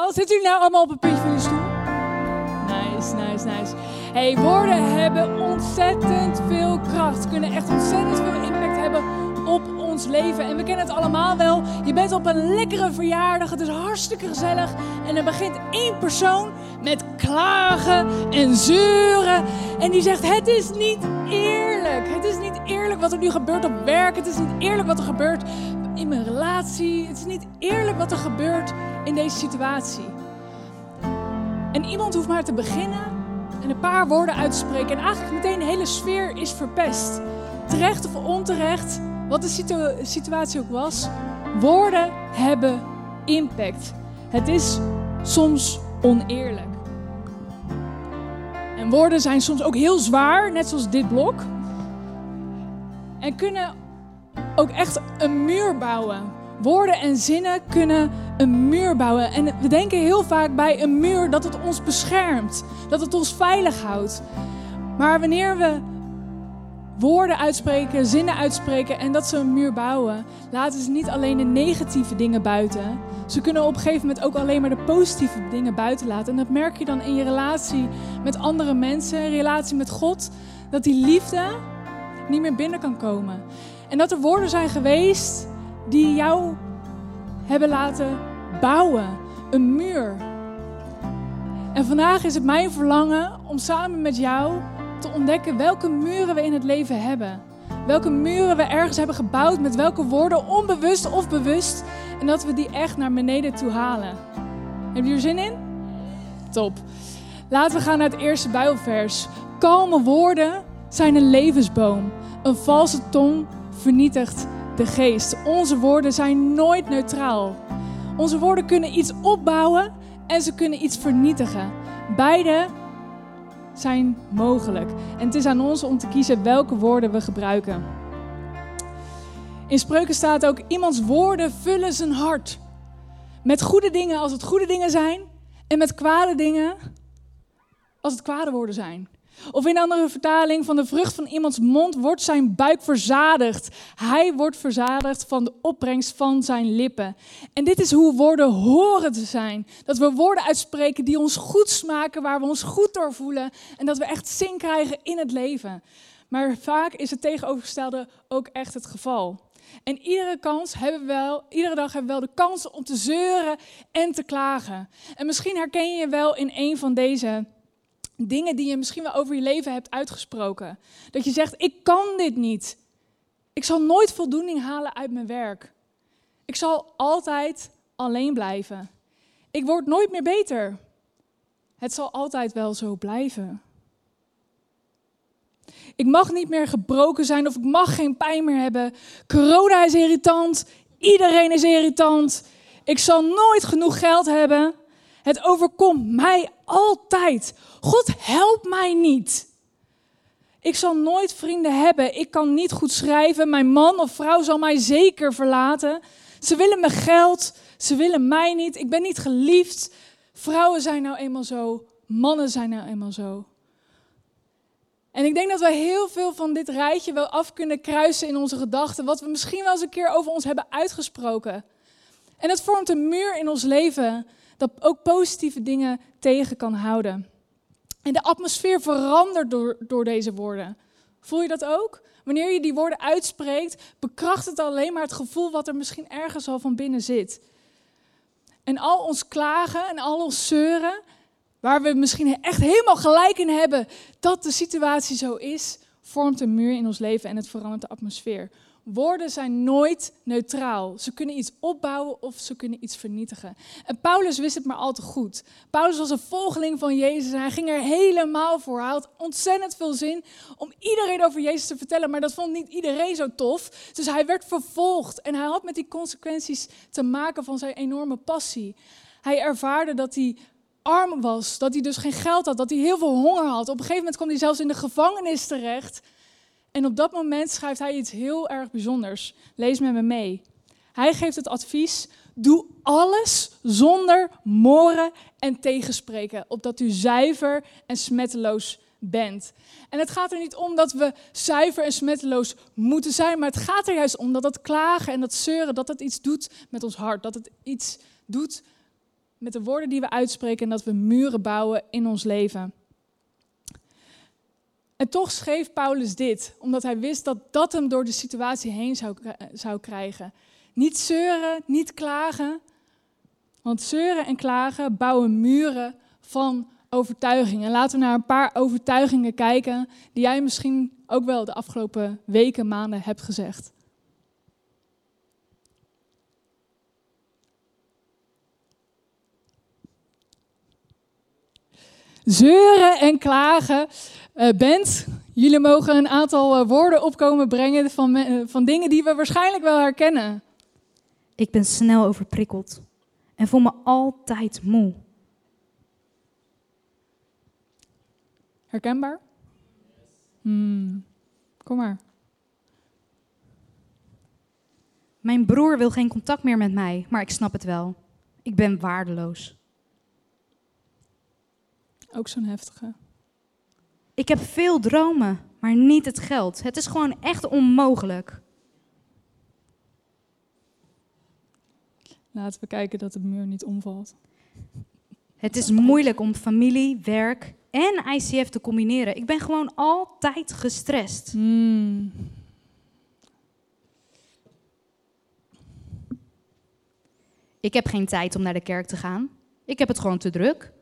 Oh, zitten jullie nou allemaal op een puntje van je stoel? Nice, nice, nice. Hey, woorden hebben ontzettend veel kracht. Kunnen echt ontzettend veel impact hebben op ons leven. En we kennen het allemaal wel. Je bent op een lekkere verjaardag. Het is hartstikke gezellig. En er begint één persoon met klagen en zeuren. En die zegt: Het is niet eerlijk. Het is niet eerlijk wat er nu gebeurt op werk. Het is niet eerlijk wat er gebeurt in mijn relatie. Het is niet eerlijk wat er gebeurt in deze situatie. En iemand hoeft maar te beginnen en een paar woorden uit te spreken. En eigenlijk meteen de hele sfeer is verpest. Terecht of onterecht, wat de situatie ook was. Woorden hebben impact. Het is soms oneerlijk. En woorden zijn soms ook heel zwaar, net zoals dit blok. En kunnen ook echt een muur bouwen. Woorden en zinnen kunnen een muur bouwen. En we denken heel vaak bij een muur dat het ons beschermt, dat het ons veilig houdt. Maar wanneer we woorden uitspreken, zinnen uitspreken en dat ze een muur bouwen, laten ze niet alleen de negatieve dingen buiten. Ze kunnen op een gegeven moment ook alleen maar de positieve dingen buiten laten. En dat merk je dan in je relatie met andere mensen, relatie met God, dat die liefde niet meer binnen kan komen. En dat er woorden zijn geweest die jou hebben laten bouwen. Een muur. En vandaag is het mijn verlangen om samen met jou te ontdekken welke muren we in het leven hebben. Welke muren we ergens hebben gebouwd met welke woorden, onbewust of bewust. En dat we die echt naar beneden toe halen. Heb je er zin in? Top. Laten we gaan naar het eerste Bijbelvers. Kalme woorden zijn een levensboom. Een valse tong vernietigt de geest. Onze woorden zijn nooit neutraal. Onze woorden kunnen iets opbouwen en ze kunnen iets vernietigen. Beide zijn mogelijk. En het is aan ons om te kiezen welke woorden we gebruiken. In spreuken staat ook: iemands woorden vullen zijn hart. Met goede dingen als het goede dingen zijn, en met kwade dingen als het kwade woorden zijn. Of in andere vertaling, van de vrucht van iemands mond wordt zijn buik verzadigd. Hij wordt verzadigd van de opbrengst van zijn lippen. En dit is hoe woorden horen te zijn. Dat we woorden uitspreken die ons goed smaken, waar we ons goed door voelen. En dat we echt zin krijgen in het leven. Maar vaak is het tegenovergestelde ook echt het geval. En iedere kans hebben we wel, iedere dag hebben we wel de kans om te zeuren en te klagen. En misschien herken je je wel in een van deze dingen die je misschien wel over je leven hebt uitgesproken. Dat je zegt, ik kan dit niet. Ik zal nooit voldoening halen uit mijn werk. Ik zal altijd alleen blijven. Ik word nooit meer beter. Het zal altijd wel zo blijven. Ik mag niet meer gebroken zijn of ik mag geen pijn meer hebben. Corona is irritant. Iedereen is irritant. Ik zal nooit genoeg geld hebben. Het overkomt mij altijd. God, help mij niet. Ik zal nooit vrienden hebben. Ik kan niet goed schrijven. Mijn man of vrouw zal mij zeker verlaten. Ze willen mijn geld. Ze willen mij niet. Ik ben niet geliefd. Vrouwen zijn nou eenmaal zo. Mannen zijn nou eenmaal zo. En ik denk dat we heel veel van dit rijtje wel af kunnen kruisen in onze gedachten. Wat we misschien wel eens een keer over ons hebben uitgesproken. En het vormt een muur in ons leven dat ook positieve dingen tegen kan houden. En de atmosfeer verandert door, door deze woorden. Voel je dat ook? Wanneer je die woorden uitspreekt, bekracht het alleen maar het gevoel wat er misschien ergens al van binnen zit. En al ons klagen en al ons zeuren, waar we misschien echt helemaal gelijk in hebben dat de situatie zo is, vormt een muur in ons leven en het verandert de atmosfeer. Woorden zijn nooit neutraal. Ze kunnen iets opbouwen of ze kunnen iets vernietigen. En Paulus wist het maar al te goed. Paulus was een volgeling van Jezus en hij ging er helemaal voor. Hij had ontzettend veel zin om iedereen over Jezus te vertellen, maar dat vond niet iedereen zo tof. Dus hij werd vervolgd en hij had met die consequenties te maken van zijn enorme passie. Hij ervaarde dat hij arm was, dat hij dus geen geld had, dat hij heel veel honger had. Op een gegeven moment kwam hij zelfs in de gevangenis terecht. En op dat moment schrijft hij iets heel erg bijzonders. Lees met me mee. Hij geeft het advies: doe alles zonder moren en tegenspreken, opdat u zuiver en smetteloos bent. En het gaat er niet om dat we zuiver en smetteloos moeten zijn, maar het gaat er juist om dat dat klagen en dat zeuren, dat het iets doet met ons hart, dat het iets doet met de woorden die we uitspreken en dat we muren bouwen in ons leven. En toch schreef Paulus dit, omdat hij wist dat dat hem door de situatie heen zou, zou krijgen. Niet zeuren, niet klagen. Want zeuren en klagen bouwen muren van overtuiging. En laten we naar een paar overtuigingen kijken die jij misschien ook wel de afgelopen weken, maanden hebt gezegd. Zeuren en klagen. Uh, Bent, jullie mogen een aantal uh, woorden opkomen brengen van, uh, van dingen die we waarschijnlijk wel herkennen. Ik ben snel overprikkeld en voel me altijd moe. Herkenbaar? Hmm. Kom maar. Mijn broer wil geen contact meer met mij, maar ik snap het wel. Ik ben waardeloos. Ook zo'n heftige. Ik heb veel dromen, maar niet het geld. Het is gewoon echt onmogelijk. Laten we kijken dat de muur niet omvalt. Het is moeilijk om familie, werk en ICF te combineren. Ik ben gewoon altijd gestrest. Hmm. Ik heb geen tijd om naar de kerk te gaan. Ik heb het gewoon te druk.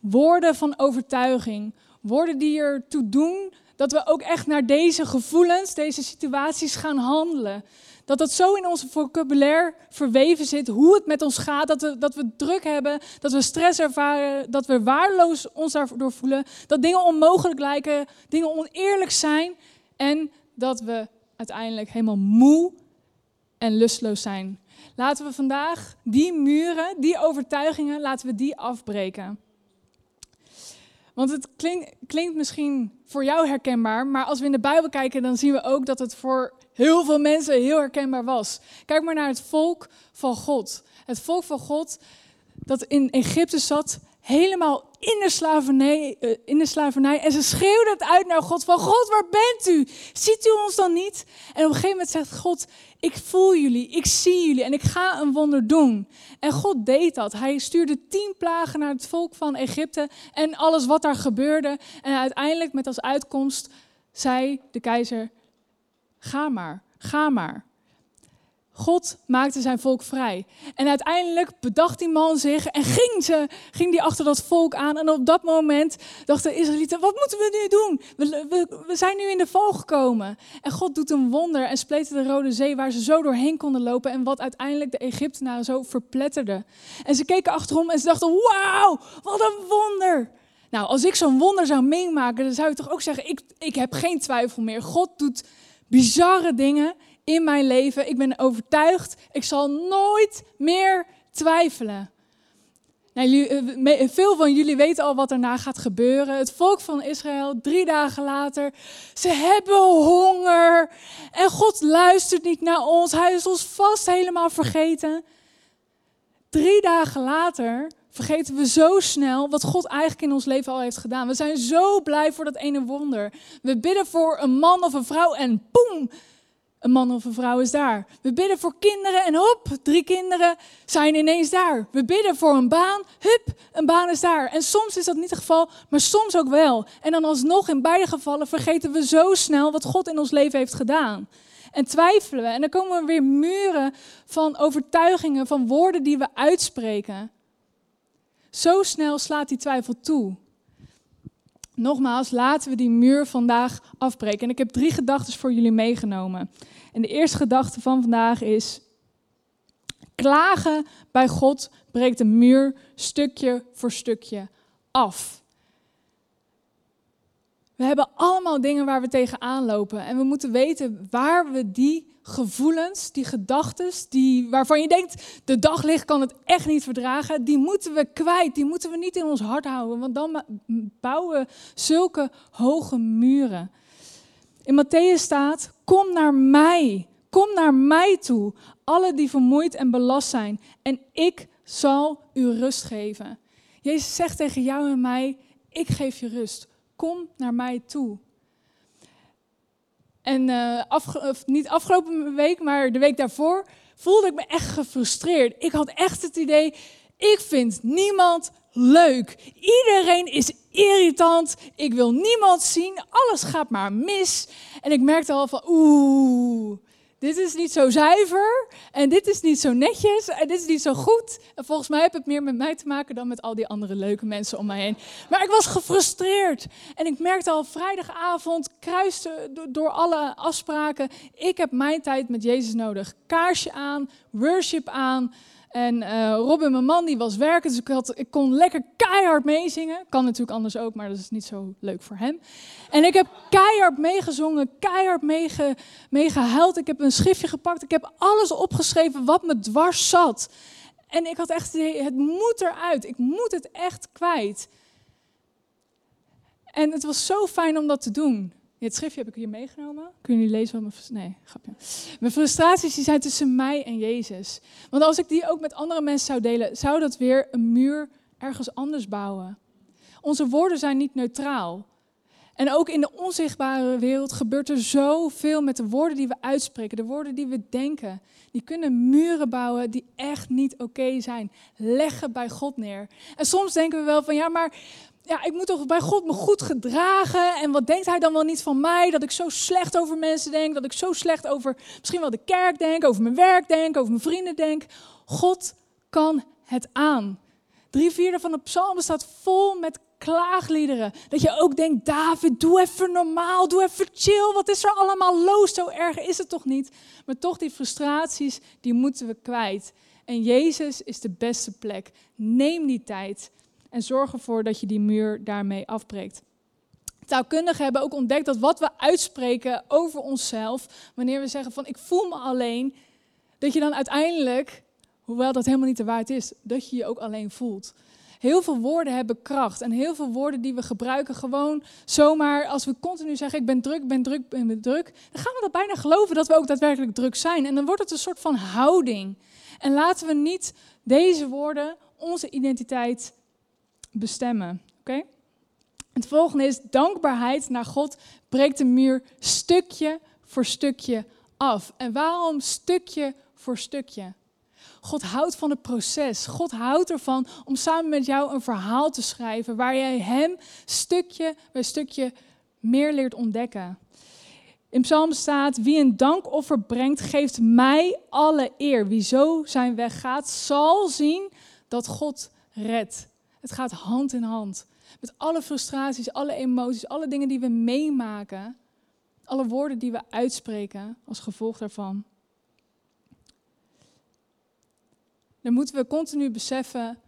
Woorden van overtuiging. Woorden die ertoe doen dat we ook echt naar deze gevoelens, deze situaties gaan handelen. Dat dat zo in onze vocabulaire verweven zit, hoe het met ons gaat, dat we, dat we druk hebben, dat we stress ervaren, dat we waardeloos ons daardoor voelen, dat dingen onmogelijk lijken, dingen oneerlijk zijn en dat we uiteindelijk helemaal moe en lustloos zijn. Laten we vandaag die muren, die overtuigingen, laten we die afbreken. Want het klinkt, misschien voor jou herkenbaar, maar als we in de Bijbel kijken, dan zien we ook dat het voor heel veel mensen heel herkenbaar was. Kijk maar naar het volk van God. Het volk van God dat in Egypte zat, helemaal in de slavernij. Eh, in de slavernij en ze schreeuwden het uit naar God van, God, waar bent u? Ziet u ons dan niet? En op een gegeven moment zegt God, ik voel jullie, ik zie jullie en ik ga een wonder doen. En God deed dat. Hij stuurde tien plagen naar het volk van Egypte en alles wat daar gebeurde. En uiteindelijk met als uitkomst zei de keizer, ga maar, ga maar. God maakte zijn volk vrij. En uiteindelijk bedacht die man zich en ging, ze, ging die achter dat volk aan. En op dat moment dachten de Israëlieten, wat moeten we nu doen? We, we, we, zijn nu in de val gekomen. En God doet een wonder en spleette de Rode Zee waar ze zo doorheen konden lopen. En wat uiteindelijk de Egyptenaren zo verpletterde. En ze keken achterom en ze dachten, wauw, wat een wonder. Nou, als ik zo'n wonder zou meemaken, dan zou je toch ook zeggen, ik, ik heb geen twijfel meer. God doet bizarre dingen in mijn leven. Ik ben overtuigd, ik zal nooit meer twijfelen. Nou, eh, veel van jullie weten al wat daarna gaat gebeuren. Het volk van Israël, drie dagen later, ze hebben honger. En God luistert niet naar ons. Hij is ons vast helemaal vergeten. Drie dagen later vergeten we zo snel wat God eigenlijk in ons leven al heeft gedaan. We zijn zo blij voor dat ene wonder. We bidden voor een man of een vrouw en boem, een man of een vrouw is daar. We bidden voor kinderen en hop, drie kinderen zijn ineens daar. We bidden voor een baan, hup, een baan is daar. En soms is dat niet het geval, maar soms ook wel. En dan alsnog in beide gevallen vergeten we zo snel wat God in ons leven heeft gedaan. En twijfelen we. En dan komen er weer muren van overtuigingen, van woorden die we uitspreken. Zo snel slaat die twijfel toe. Nogmaals, laten we die muur vandaag afbreken. En ik heb drie gedachten voor jullie meegenomen. En de eerste gedachte van vandaag is: klagen bij God breekt de muur stukje voor stukje af. We hebben allemaal dingen waar we tegenaan lopen. En we moeten weten waar we die gevoelens, die gedachten, die, waarvan je denkt, de daglicht kan het echt niet verdragen, die moeten we kwijt. Die moeten we niet in ons hart houden, want dan bouwen we zulke hoge muren. In Matthäus staat, kom naar mij, kom naar mij toe, alle die vermoeid en belast zijn, en ik zal u rust geven. Jezus zegt tegen jou en mij, ik geef je rust. Kom naar mij toe. En uh, niet afgelopen week, maar de week daarvoor voelde ik me echt gefrustreerd. Ik had echt het idee, ik vind niemand leuk. Iedereen is irritant. Ik wil niemand zien. Alles gaat maar mis. En ik merkte al van, oeh, dit is niet zo zuiver en dit is niet zo netjes en dit is niet zo goed. En volgens mij heeft het meer met mij te maken dan met al die andere leuke mensen om mij heen. Maar ik was gefrustreerd en ik merkte al vrijdagavond, kruiste door alle afspraken, ik heb mijn tijd met Jezus nodig. Kaarsje aan, worship aan, en uh, Robin, mijn man, die was werken, dus ik, had, ik kon lekker keihard meezingen. Kan natuurlijk anders ook, maar dat is niet zo leuk voor hem. En ik heb keihard meegezongen, keihard meege, meegehuild. Ik heb een schriftje gepakt, ik heb alles opgeschreven wat me dwars zat. En ik had echt het moet eruit, ik moet het echt kwijt. En het was zo fijn om dat te doen. Het schriftje heb ik hier meegenomen. Kunnen jullie lezen wat mijn... Nee, grapje. Mijn frustraties die zijn tussen mij en Jezus. Want als ik die ook met andere mensen zou delen, zou dat weer een muur ergens anders bouwen. Onze woorden zijn niet neutraal. En ook in de onzichtbare wereld gebeurt er zoveel met de woorden die we uitspreken, de woorden die we denken. Die kunnen muren bouwen die echt niet oké zijn. Leggen bij God neer. En soms denken we wel van ja, maar ja, ik moet toch bij God me goed gedragen. En wat denkt hij dan wel niet van mij? Dat ik zo slecht over mensen denk. Dat ik zo slecht over misschien wel de kerk denk. Over mijn werk denk. Over mijn vrienden denk. God kan het aan. Drie vierde van de psalmen staat vol met klaagliederen. Dat je ook denkt, David, doe even normaal. Doe even chill. Wat is er allemaal los? Zo erg is het toch niet? Maar toch die frustraties, die moeten we kwijt. En Jezus is de beste plek. Neem die tijd. En zorg ervoor dat je die muur daarmee afbreekt. Taalkundigen hebben ook ontdekt dat wat we uitspreken over onszelf, wanneer we zeggen van ik voel me alleen, dat je dan uiteindelijk, hoewel dat helemaal niet de waarheid is, dat je je ook alleen voelt. Heel veel woorden hebben kracht en heel veel woorden die we gebruiken gewoon zomaar als we continu zeggen ik ben druk, ben druk, ben druk, dan gaan we dat bijna geloven dat we ook daadwerkelijk druk zijn en dan wordt het een soort van houding. En laten we niet deze woorden onze identiteit bestemmen. Oké? Het volgende is dankbaarheid naar God breekt de muur stukje voor stukje af. En waarom stukje voor stukje? God houdt van het proces. God houdt ervan om samen met jou een verhaal te schrijven waar jij Hem stukje bij stukje meer leert ontdekken. In Psalm staat: Wie een dankoffer brengt, geeft mij alle eer. Wie zo zijn weg gaat, zal zien dat God redt. Het gaat hand in hand. Met alle frustraties, alle emoties, alle dingen die we meemaken. Alle woorden die we uitspreken als gevolg daarvan. Dan moeten we continu beseffen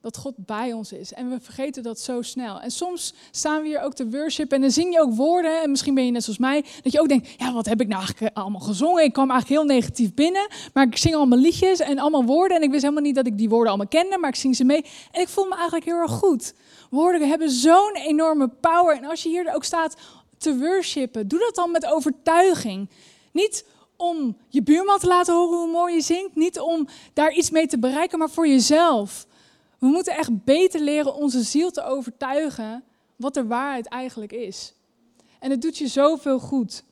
dat God bij ons is. En we vergeten dat zo snel. En soms staan we hier ook te worship en dan zing je ook woorden. En misschien ben je net zoals mij, dat je ook denkt, ja, wat heb ik nou eigenlijk allemaal gezongen? Ik kwam eigenlijk heel negatief binnen, maar ik zing allemaal liedjes en allemaal woorden. En ik wist helemaal niet dat ik die woorden allemaal kende, maar ik zing ze mee. En ik voel me eigenlijk heel erg goed. Woorden hebben zo'n enorme power. En als je hier ook staat te worshipen, doe dat dan met overtuiging. Niet om je buurman te laten horen hoe mooi je zingt, niet om daar iets mee te bereiken, maar voor jezelf. We moeten echt beter leren onze ziel te overtuigen wat de waarheid eigenlijk is. En het doet je zoveel goed.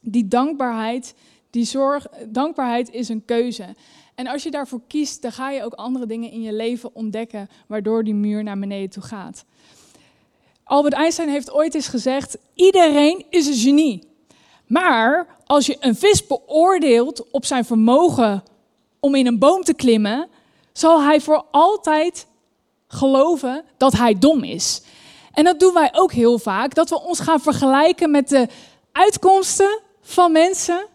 Die dankbaarheid, die zorg, dankbaarheid is een keuze. En als je daarvoor kiest, dan ga je ook andere dingen in je leven ontdekken, waardoor die muur naar beneden toe gaat. Albert Einstein heeft ooit eens gezegd: iedereen is een genie. Maar als je een vis beoordeelt op zijn vermogen om in een boom te klimmen, zal hij voor altijd geloven dat hij dom is. En dat doen wij ook heel vaak, dat we ons gaan vergelijken met de uitkomsten van mensen,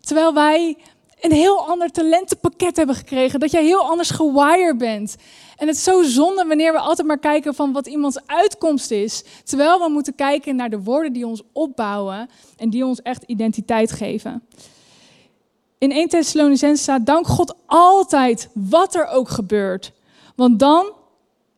terwijl wij een heel ander talentenpakket hebben gekregen, dat jij heel anders gewired bent. En het is zo zonde wanneer we altijd maar kijken van wat iemands uitkomst is, terwijl we moeten kijken naar de woorden die ons opbouwen en die ons echt identiteit geven. In 1 Thessalonicense staat, dank God altijd wat er ook gebeurt. Want dan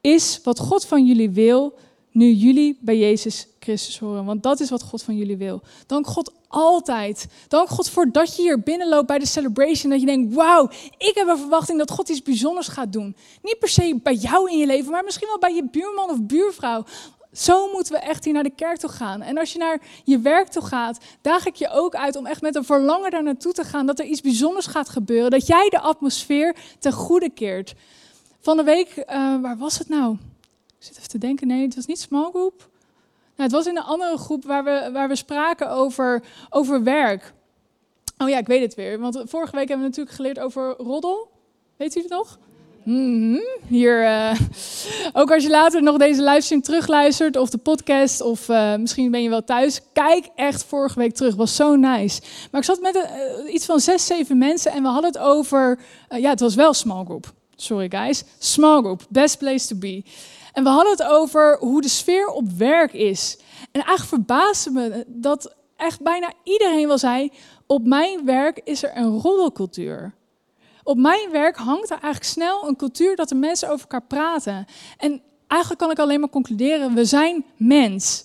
is wat God van jullie wil, nu jullie bij Jezus Christus horen. Want dat is wat God van jullie wil. Dank God altijd. Dank God voor dat je hier binnenloopt bij de celebration. Dat je denkt, wauw, ik heb een verwachting dat God iets bijzonders gaat doen. Niet per se bij jou in je leven, maar misschien wel bij je buurman of buurvrouw. Zo moeten we echt hier naar de kerk toe gaan. En als je naar je werk toe gaat, daag ik je ook uit om echt met een verlangen daar naartoe te gaan. Dat er iets bijzonders gaat gebeuren. Dat jij de atmosfeer ten goede keert. Van de week, uh, waar was het nou? Ik zit even te denken, nee, het was niet small group. Nou, het was in een andere groep waar we, waar we spraken over, over werk. Oh ja, ik weet het weer. Want vorige week hebben we natuurlijk geleerd over roddel. Weet u het nog? Mm Hier, uh, ook als je later nog deze livestream terugluistert of de podcast of uh, misschien ben je wel thuis. Kijk echt vorige week terug, was zo nice. Maar ik zat met uh, iets van zes, zeven mensen en we hadden het over, ja het was wel small group. Sorry guys, small group, best place to be. En we hadden het over hoe de sfeer op werk is. En eigenlijk verbaasde me dat echt bijna iedereen wel zei, op mijn werk is er een roddelcultuur. Op mijn werk hangt er eigenlijk snel een cultuur dat de mensen over elkaar praten. En eigenlijk kan ik alleen maar concluderen, we zijn mens.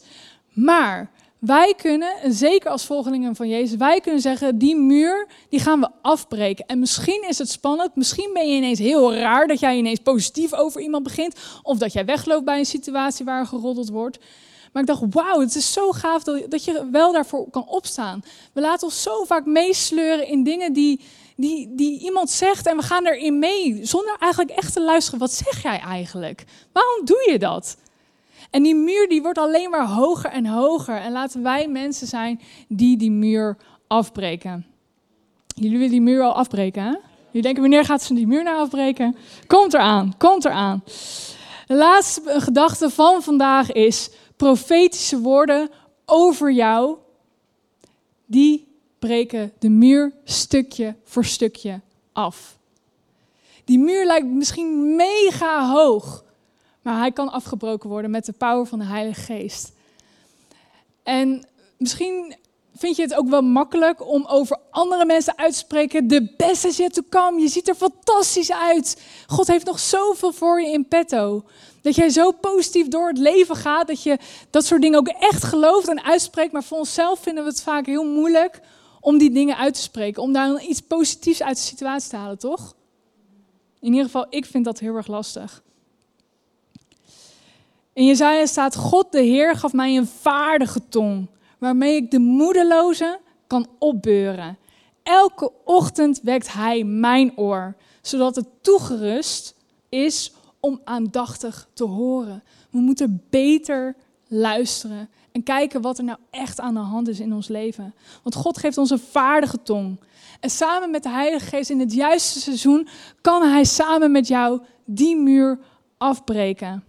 Maar wij kunnen, en zeker als volgelingen van Jezus, wij kunnen zeggen, die muur, die gaan we afbreken. En misschien is het spannend, misschien ben je ineens heel raar dat jij ineens positief over iemand begint, of dat jij wegloopt bij een situatie waar geroddeld wordt. Maar ik dacht, wauw, het is zo gaaf dat, dat je wel daarvoor kan opstaan. We laten ons zo vaak meesleuren in dingen die, die, die iemand zegt en we gaan erin mee, zonder eigenlijk echt te luisteren. Wat zeg jij eigenlijk? Waarom doe je dat? En die muur die wordt alleen maar hoger en hoger. En laten wij mensen zijn die die muur afbreken. Jullie willen die muur al afbreken, hè? Jullie denken, wanneer gaat ze die muur nou afbreken? Komt eraan, komt eraan. De laatste gedachte van vandaag is profetische woorden over jou. Die breken de muur stukje voor stukje af. Die muur lijkt misschien mega hoog, maar hij kan afgebroken worden met de power van de Heilige Geest. En misschien vind je het ook wel makkelijk om over andere mensen uit te spreken. De best is yet to come. Je ziet er fantastisch uit. God heeft nog zoveel voor je in petto. Dat jij zo positief door het leven gaat, dat je dat soort dingen ook echt gelooft en uitspreekt. Maar voor onszelf vinden we het vaak heel moeilijk om die dingen uit te spreken. Om daar iets positiefs uit de situatie te halen, toch? In ieder geval, ik vind dat heel erg lastig. In Jezaja staat, God de Heer gaf mij een vaardige tong, waarmee ik de moedeloze kan opbeuren. Elke ochtend wekt Hij mijn oor, zodat het toegerust is om aandachtig te horen. We moeten beter luisteren en kijken wat er nou echt aan de hand is in ons leven. Want God geeft ons een vaardige tong. En samen met de Heilige Geest in het juiste seizoen kan Hij samen met jou die muur afbreken.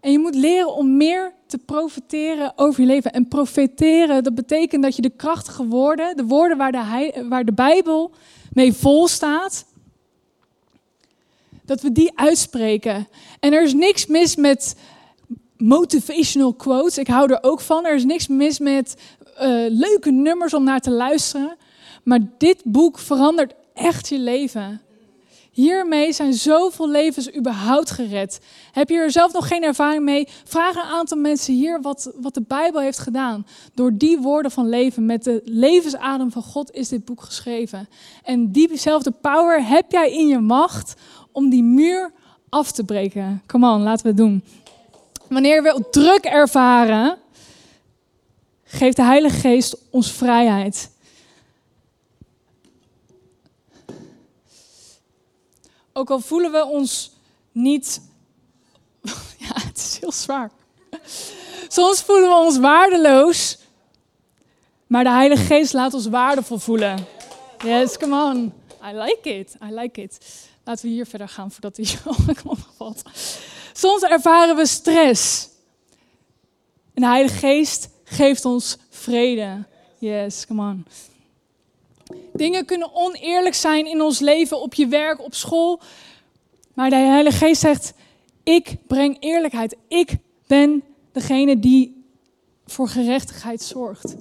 En je moet leren om meer te profiteren over je leven. En profiteren, dat betekent dat je de krachtige woorden, de woorden waar de, waar de Bijbel mee vol staat, dat we die uitspreken. En er is niks mis met motivational quotes. Ik hou er ook van. Er is niks mis met uh, leuke nummers om naar te luisteren. Maar dit boek verandert echt je leven. Hiermee zijn zoveel levens überhaupt gered. Heb je er zelf nog geen ervaring mee? Vraag een aantal mensen hier wat, wat de Bijbel heeft gedaan. Door die woorden van leven, met de levensadem van God, is dit boek geschreven. En diezelfde power heb jij in je macht om die muur af te breken. Come on, laten we het doen. Wanneer we druk ervaren, geeft de Heilige Geest ons vrijheid. Ook al voelen we ons niet. Ja, het is heel zwaar. Soms voelen we ons waardeloos, maar de Heilige Geest laat ons waardevol voelen. Yes, come on. I like it. I like it. Laten we hier verder gaan voordat hij zo opvalt. Soms ervaren we stress. En de Heilige Geest geeft ons vrede. Yes, come on. Dingen kunnen oneerlijk zijn in ons leven, op je werk, op school. Maar de Heilige Geest zegt: Ik breng eerlijkheid. Ik ben degene die voor gerechtigheid zorgt.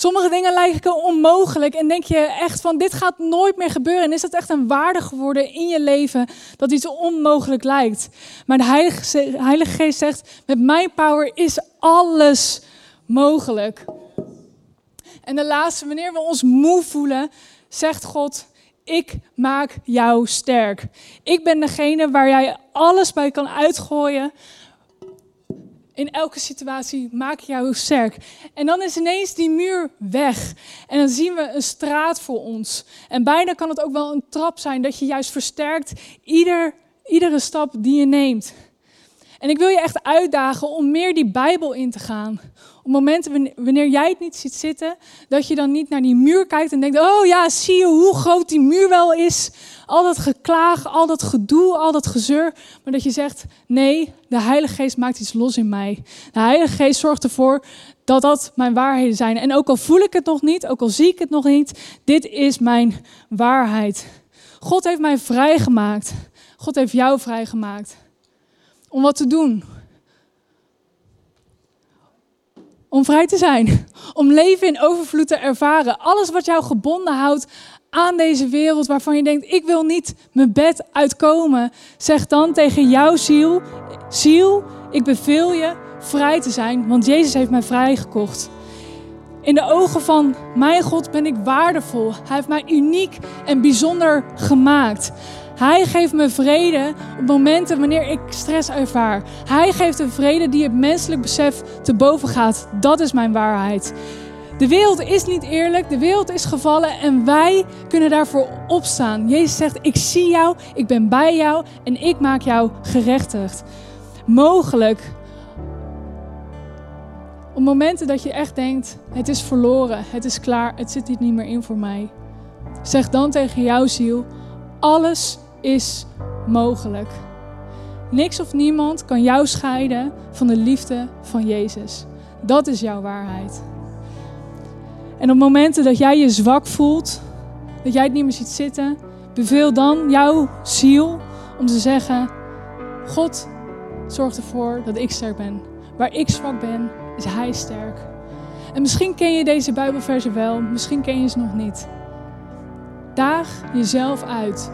Sommige dingen lijken onmogelijk en denk je echt van dit gaat nooit meer gebeuren. En is het echt een waarde geworden in je leven dat iets onmogelijk lijkt. Maar de Heilige, Heilige Geest zegt, met mijn power is alles mogelijk. En de laatste, wanneer we ons moe voelen, zegt God, ik maak jou sterk. Ik ben degene waar jij alles bij kan uitgooien In elke situatie maak jou sterk. En dan is ineens die muur weg. En dan zien we een straat voor ons. En bijna kan het ook wel een trap zijn dat je juist versterkt ieder, iedere stap die je neemt. En ik wil je echt uitdagen om meer die Bijbel in te gaan. Op momenten wanneer jij het niet ziet zitten, dat je dan niet naar die muur kijkt en denkt: Oh ja, zie je hoe groot die muur wel is? Al dat geklaag, al dat gedoe, al dat gezeur. Maar dat je zegt: Nee, de Heilige Geest maakt iets los in mij. De Heilige Geest zorgt ervoor dat dat mijn waarheden zijn. En ook al voel ik het nog niet, ook al zie ik het nog niet, dit is mijn waarheid. God heeft mij vrijgemaakt. God heeft jou vrijgemaakt. Om wat te doen? Om vrij te zijn. Om leven in overvloed te ervaren. Alles wat jou gebonden houdt aan deze wereld waarvan je denkt, ik wil niet mijn bed uitkomen. Zeg dan tegen jouw ziel, ziel, ik beveel je vrij te zijn, want Jezus heeft mij vrijgekocht. In de ogen van mijn God ben ik waardevol. Hij heeft mij uniek en bijzonder gemaakt. Hij geeft me vrede op momenten wanneer ik stress ervaar. Hij geeft een vrede die het menselijk besef te boven gaat. Dat is mijn waarheid. De wereld is niet eerlijk, de wereld is gevallen en wij kunnen daarvoor opstaan. Jezus zegt: Ik zie jou, ik ben bij jou en ik maak jou gerechtigd. Mogelijk op momenten dat je echt denkt: Het is verloren, het is klaar, het zit hier niet meer in voor mij. Zeg dan tegen jouw ziel: Alles is mogelijk. Niks of niemand kan jou scheiden van de liefde van Jezus. Dat is jouw waarheid. En op momenten dat jij je zwak voelt, dat jij het niet meer ziet zitten, beveel dan jouw ziel om te zeggen: God zorgt ervoor dat ik sterk ben. Waar ik zwak ben, is Hij sterk. En misschien ken je deze Bijbelverse wel, misschien ken je ze nog niet. Daag jezelf uit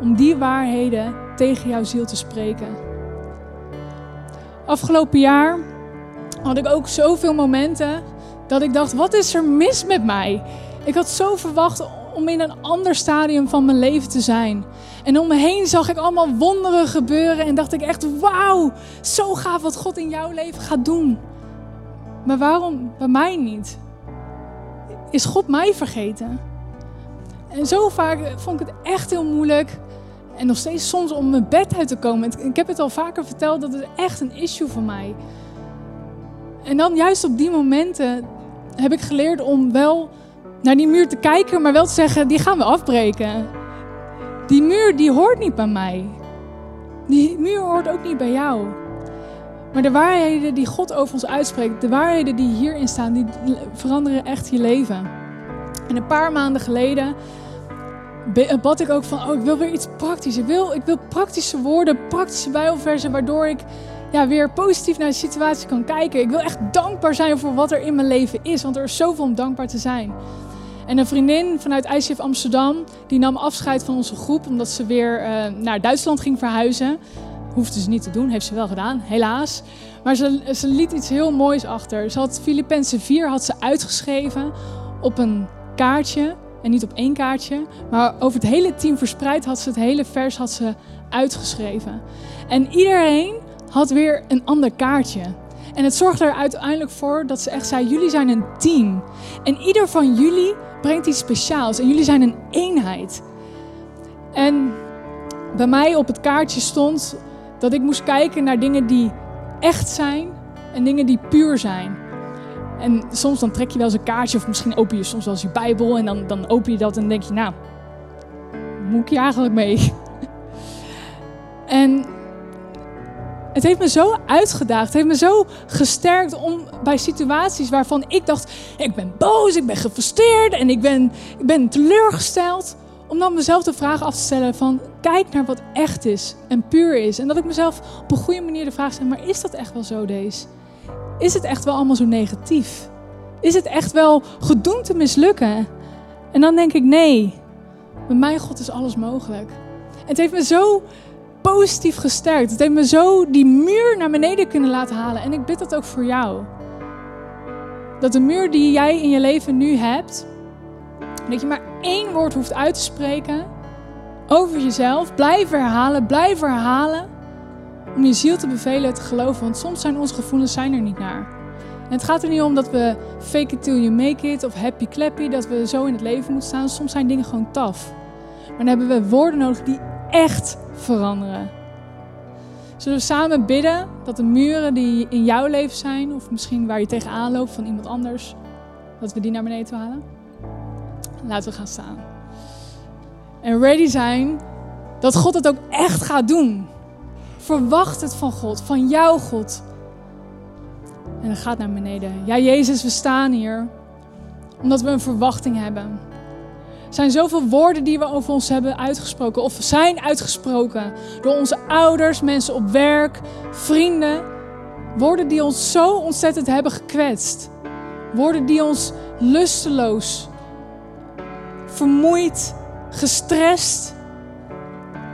om die waarheden tegen jouw ziel te spreken. Afgelopen jaar had ik ook zoveel momenten dat ik dacht: wat is er mis met mij? Ik had zo verwacht om in een ander stadium van mijn leven te zijn. En om me heen zag ik allemaal wonderen gebeuren en dacht ik echt: wauw, zo gaaf wat God in jouw leven gaat doen. Maar waarom bij mij niet? Is God mij vergeten? En zo vaak vond ik het echt heel moeilijk en nog steeds soms om mijn bed uit te komen. Ik heb het al vaker verteld, dat is echt een issue voor mij. En dan juist op die momenten heb ik geleerd om wel naar die muur te kijken, maar wel te zeggen, die gaan we afbreken. Die muur, die hoort niet bij mij. Die muur hoort ook niet bij jou. Maar de waarheden die God over ons uitspreekt, de waarheden die hierin staan, die veranderen echt je leven. En een paar maanden geleden bad ik ook van, oh, ik wil weer iets praktisch. Ik wil, ik wil praktische woorden, praktische bijbelversen, waardoor ik ja, weer positief naar de situatie kan kijken. Ik wil echt dankbaar zijn voor wat er in mijn leven is, want er is zoveel om dankbaar te zijn. En een vriendin vanuit ICF Amsterdam, die nam afscheid van onze groep omdat ze weer uh, naar Duitsland ging verhuizen. Hoefde ze niet te doen, heeft ze wel gedaan, helaas. Maar ze, ze liet iets heel moois achter. Ze had Filippenzen 4 had ze uitgeschreven op een kaartje en niet op één kaartje, maar over het hele team verspreid had ze het hele vers had ze uitgeschreven. En iedereen had weer een ander kaartje. En het zorgde er uiteindelijk voor dat ze echt zei: Jullie zijn een team. En ieder van jullie brengt iets speciaals. En jullie zijn een eenheid. En bij mij op het kaartje stond dat ik moest kijken naar dingen die echt zijn en dingen die puur zijn. En soms dan trek je wel eens een kaartje of misschien open je soms wel eens je Bijbel en dan, dan open je dat en denk je, nou, moet ik hier eigenlijk mee? en het heeft me zo uitgedaagd, het heeft me zo gesterkt om bij situaties waarvan ik dacht, ik ben boos, ik ben gefrustreerd en ik ben, ik ben teleurgesteld, om dan mezelf de vraag af te stellen van, kijk naar wat echt is en puur is. En dat ik mezelf op een goede manier de vraag stel, maar is dat echt wel zo deze? Is het echt wel allemaal zo negatief? Is het echt wel gedoemd te mislukken? En dan denk ik, nee, met mijn God is alles mogelijk. Het heeft me zo positief gesterkt. Het heeft me zo die muur naar beneden kunnen laten halen. En ik bid dat ook voor jou. Dat de muur die jij in je leven nu hebt, dat je maar één woord hoeft uit te spreken over jezelf. Blijf herhalen, blijf herhalen. Om je ziel te bevelen te geloven. Want soms zijn onze gevoelens zijn er niet naar. En het gaat er niet om dat we fake it till you make it of happy clappy, dat we zo in het leven moeten staan. Soms zijn dingen gewoon taf. Maar dan hebben we woorden nodig die echt veranderen. Zullen we samen bidden dat de muren die in jouw leven zijn, of misschien waar je tegenaan loopt van iemand anders, dat we die naar beneden halen? Laten we gaan staan. En ready zijn dat God het ook echt gaat doen. Verwacht het van God, van jouw God. En dan gaat naar beneden. Ja, Jezus, we staan hier omdat we een verwachting hebben. Er zijn zoveel woorden die we over ons hebben uitgesproken of zijn uitgesproken door onze ouders, mensen op werk, vrienden. Woorden die ons zo ontzettend hebben gekwetst. Woorden die ons lusteloos, vermoeid, gestrest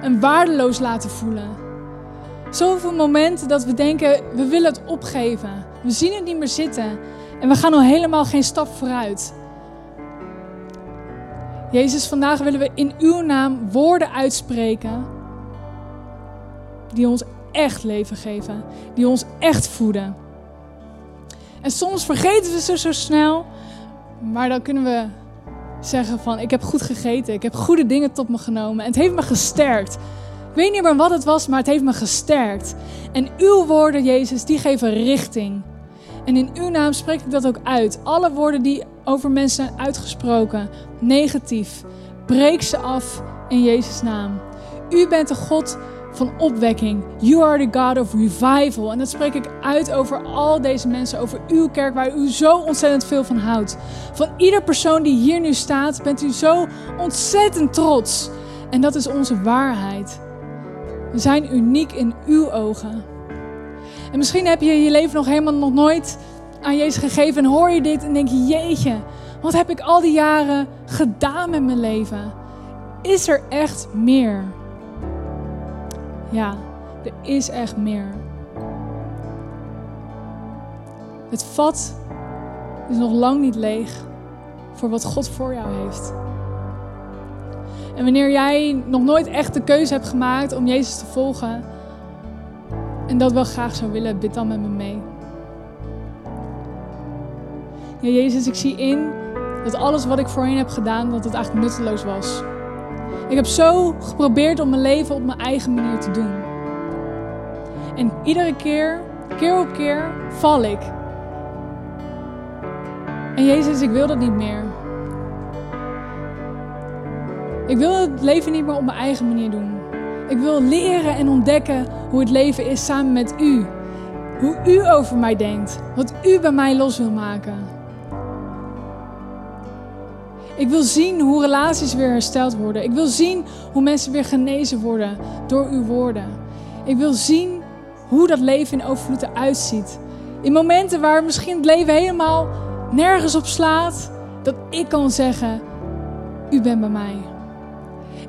en waardeloos laten voelen. Zoveel momenten dat we denken, we willen het opgeven. We zien het niet meer zitten en we gaan al helemaal geen stap vooruit. Jezus, vandaag willen we in uw naam woorden uitspreken die ons echt leven geven, die ons echt voeden. En soms vergeten we ze zo snel, maar dan kunnen we zeggen van ik heb goed gegeten, ik heb goede dingen tot me genomen en het heeft me gesterkt. Ik weet niet meer wat het was, maar het heeft me gesterkt. En uw woorden, Jezus, die geven richting. En in uw naam spreek ik dat ook uit. Alle woorden die over mensen zijn uitgesproken, negatief, breek ze af in Jezus' naam. U bent de God van opwekking. You are the God of revival. En dat spreek ik uit over al deze mensen, over uw kerk, waar u zo ontzettend veel van houdt. Van ieder persoon die hier nu staat, bent u zo ontzettend trots. En dat is onze waarheid. We zijn uniek in uw ogen. En misschien heb je je leven nog helemaal nog nooit aan Jezus gegeven en hoor je dit en denk je, jeetje, wat heb ik al die jaren gedaan met mijn leven? Is er echt meer? Ja, er is echt meer. Het vat is nog lang niet leeg voor wat God voor jou heeft. En wanneer jij nog nooit echt de keuze hebt gemaakt om Jezus te volgen en dat wel graag zou willen, bid dan met me mee. Ja, Jezus, ik zie in dat alles wat ik voorheen heb gedaan, dat het eigenlijk nutteloos was. Ik heb zo geprobeerd om mijn leven op mijn eigen manier te doen. En iedere keer, keer op keer, val ik. En Jezus, ik wil dat niet meer. Ik wil het leven niet meer op mijn eigen manier doen. Ik wil leren en ontdekken hoe het leven is samen met u. Hoe u over mij denkt. Wat u bij mij los wil maken. Ik wil zien hoe relaties weer hersteld worden. Ik wil zien hoe mensen weer genezen worden door uw woorden. Ik wil zien hoe dat leven in overvloed eruit ziet. In momenten waar misschien het leven helemaal nergens op slaat, dat ik kan zeggen: U bent bij mij.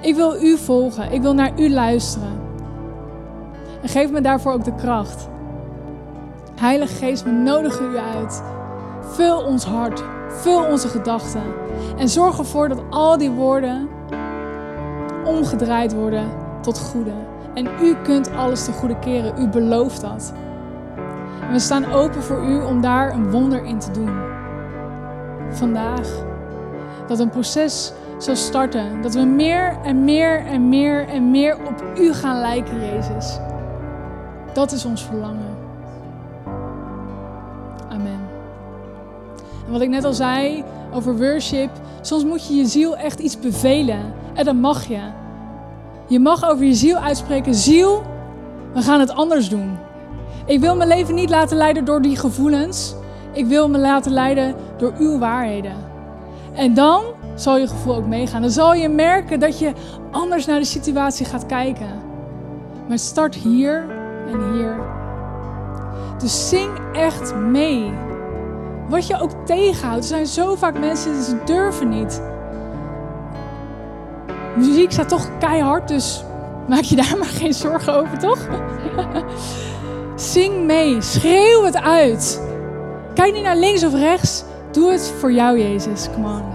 Ik wil u volgen. Ik wil naar u luisteren. En geef me daarvoor ook de kracht. Heilige Geest, we nodigen u uit. Vul ons hart. Vul onze gedachten. En zorg ervoor dat al die woorden omgedraaid worden tot goede. En u kunt alles te goede keren. U belooft dat. En we staan open voor u om daar een wonder in te doen. Vandaag. Dat een proces zal starten. Dat we meer en meer en meer en meer op u gaan lijken, Jezus. Dat is ons verlangen. Amen. En wat ik net al zei over worship, soms moet je je ziel echt iets bevelen. En dat mag je. Je mag over je ziel uitspreken: Ziel, we gaan het anders doen. Ik wil mijn leven niet laten leiden door die gevoelens. Ik wil me laten leiden door uw waarheden. En dan zal je gevoel ook meegaan. Dan zal je merken dat je anders naar de situatie gaat kijken. Maar start hier en hier. Dus zing echt mee. Wat je ook tegenhoudt. Er zijn zo vaak mensen die ze durven niet. Muziek staat toch keihard, dus maak je daar maar geen zorgen over, toch? Zing mee, schreeuw het uit. Kijk niet naar links of rechts. Doe het voor jou, Jezus. Come on.